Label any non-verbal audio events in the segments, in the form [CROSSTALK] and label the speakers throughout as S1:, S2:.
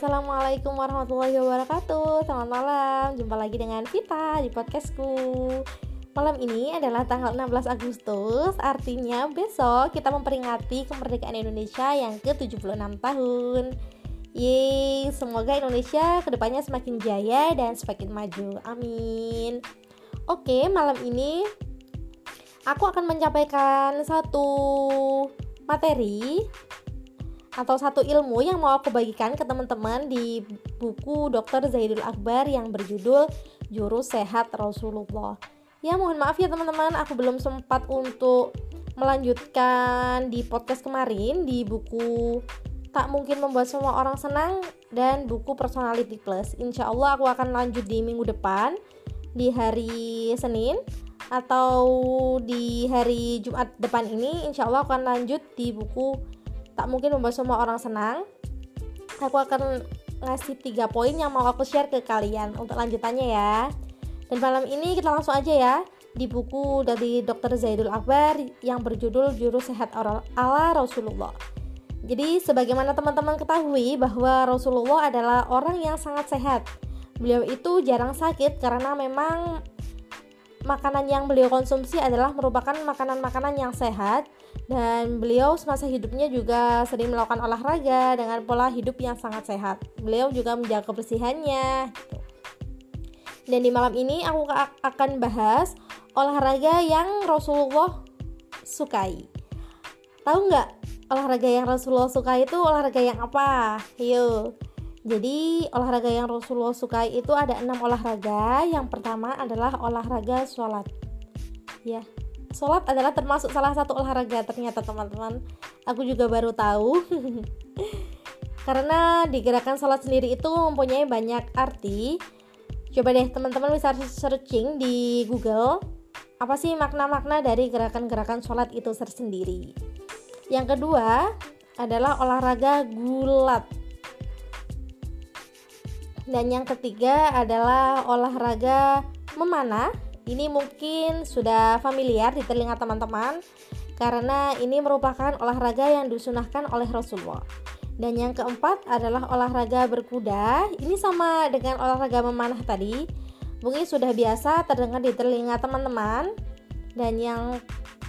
S1: Assalamualaikum warahmatullahi wabarakatuh. Selamat malam, jumpa lagi dengan Vita di podcastku. Malam ini adalah tanggal 16 Agustus. Artinya besok kita memperingati kemerdekaan Indonesia yang ke-76 tahun. Yeay, semoga Indonesia ke depannya semakin jaya dan semakin maju. Amin. Oke, malam ini aku akan menyampaikan satu materi atau satu ilmu yang mau aku bagikan ke teman-teman di buku Dr. Zaidul Akbar yang berjudul Jurus Sehat Rasulullah. Ya mohon maaf ya teman-teman, aku belum sempat untuk melanjutkan di podcast kemarin di buku Tak Mungkin Membuat Semua Orang Senang dan buku Personality Plus. Insya Allah aku akan lanjut di minggu depan di hari Senin atau di hari Jumat depan ini insya Allah akan lanjut di buku tak mungkin membuat semua orang senang. Aku akan ngasih tiga poin yang mau aku share ke kalian untuk lanjutannya ya. Dan malam ini kita langsung aja ya. Di buku dari Dr. Zaidul Akbar yang berjudul Jurus Sehat ala Rasulullah. Jadi sebagaimana teman-teman ketahui bahwa Rasulullah adalah orang yang sangat sehat. Beliau itu jarang sakit karena memang makanan yang beliau konsumsi adalah merupakan makanan-makanan yang sehat dan beliau semasa hidupnya juga sering melakukan olahraga dengan pola hidup yang sangat sehat. Beliau juga menjaga kebersihannya. Gitu. Dan di malam ini aku akan bahas olahraga yang Rasulullah sukai. Tahu nggak olahraga yang Rasulullah sukai itu olahraga yang apa? Yuk. Jadi olahraga yang Rasulullah sukai itu ada enam olahraga. Yang pertama adalah olahraga sholat. Ya, sholat adalah termasuk salah satu olahraga ternyata teman-teman. Aku juga baru tahu. [LAUGHS] Karena di gerakan sholat sendiri itu mempunyai banyak arti. Coba deh teman-teman bisa searching di Google apa sih makna-makna dari gerakan-gerakan sholat itu tersendiri. Yang kedua adalah olahraga gulat dan yang ketiga adalah olahraga memanah. Ini mungkin sudah familiar di telinga teman-teman karena ini merupakan olahraga yang disunahkan oleh Rasulullah. Dan yang keempat adalah olahraga berkuda. Ini sama dengan olahraga memanah tadi. Mungkin sudah biasa terdengar di telinga teman-teman. Dan yang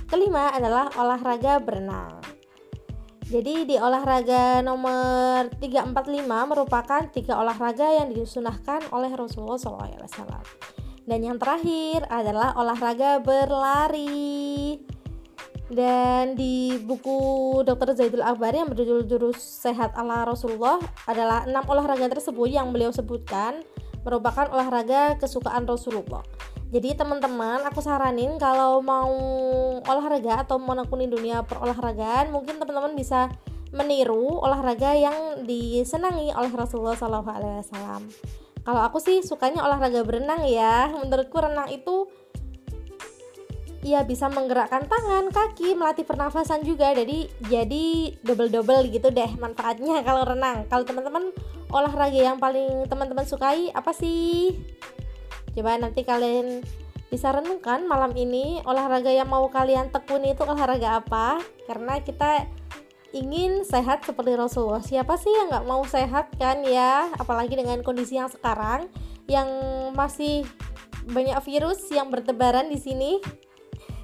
S1: kelima adalah olahraga berenang. Jadi di olahraga nomor 345 merupakan tiga olahraga yang disunahkan oleh Rasulullah SAW. Dan yang terakhir adalah olahraga berlari. Dan di buku Dr. Zaidul Akbar yang berjudul Jurus Sehat ala Rasulullah adalah enam olahraga tersebut yang beliau sebutkan merupakan olahraga kesukaan Rasulullah. Jadi teman-teman, aku saranin kalau mau olahraga atau menekuni dunia perolahragaan, mungkin teman-teman bisa meniru olahraga yang disenangi oleh Rasulullah SAW. Kalau aku sih sukanya olahraga berenang ya. Menurutku renang itu ya bisa menggerakkan tangan, kaki, melatih pernafasan juga. Jadi jadi double-double gitu deh manfaatnya [LAUGHS] kalau renang. Kalau teman-teman olahraga yang paling teman-teman sukai apa sih? Coba nanti kalian bisa renungkan malam ini olahraga yang mau kalian tekuni itu olahraga apa? Karena kita ingin sehat seperti Rasulullah. Siapa sih yang nggak mau sehat kan ya? Apalagi dengan kondisi yang sekarang yang masih banyak virus yang bertebaran di sini.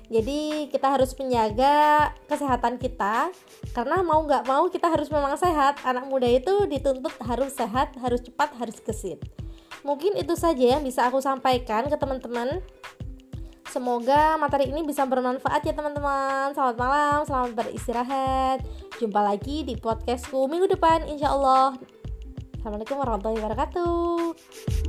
S1: Jadi kita harus menjaga kesehatan kita karena mau nggak mau kita harus memang sehat. Anak muda itu dituntut harus sehat, harus cepat, harus gesit. Mungkin itu saja yang bisa aku sampaikan ke teman-teman. Semoga materi ini bisa bermanfaat ya teman-teman. Selamat malam, selamat beristirahat. Jumpa lagi di podcastku minggu depan insya Allah. Assalamualaikum warahmatullahi wabarakatuh.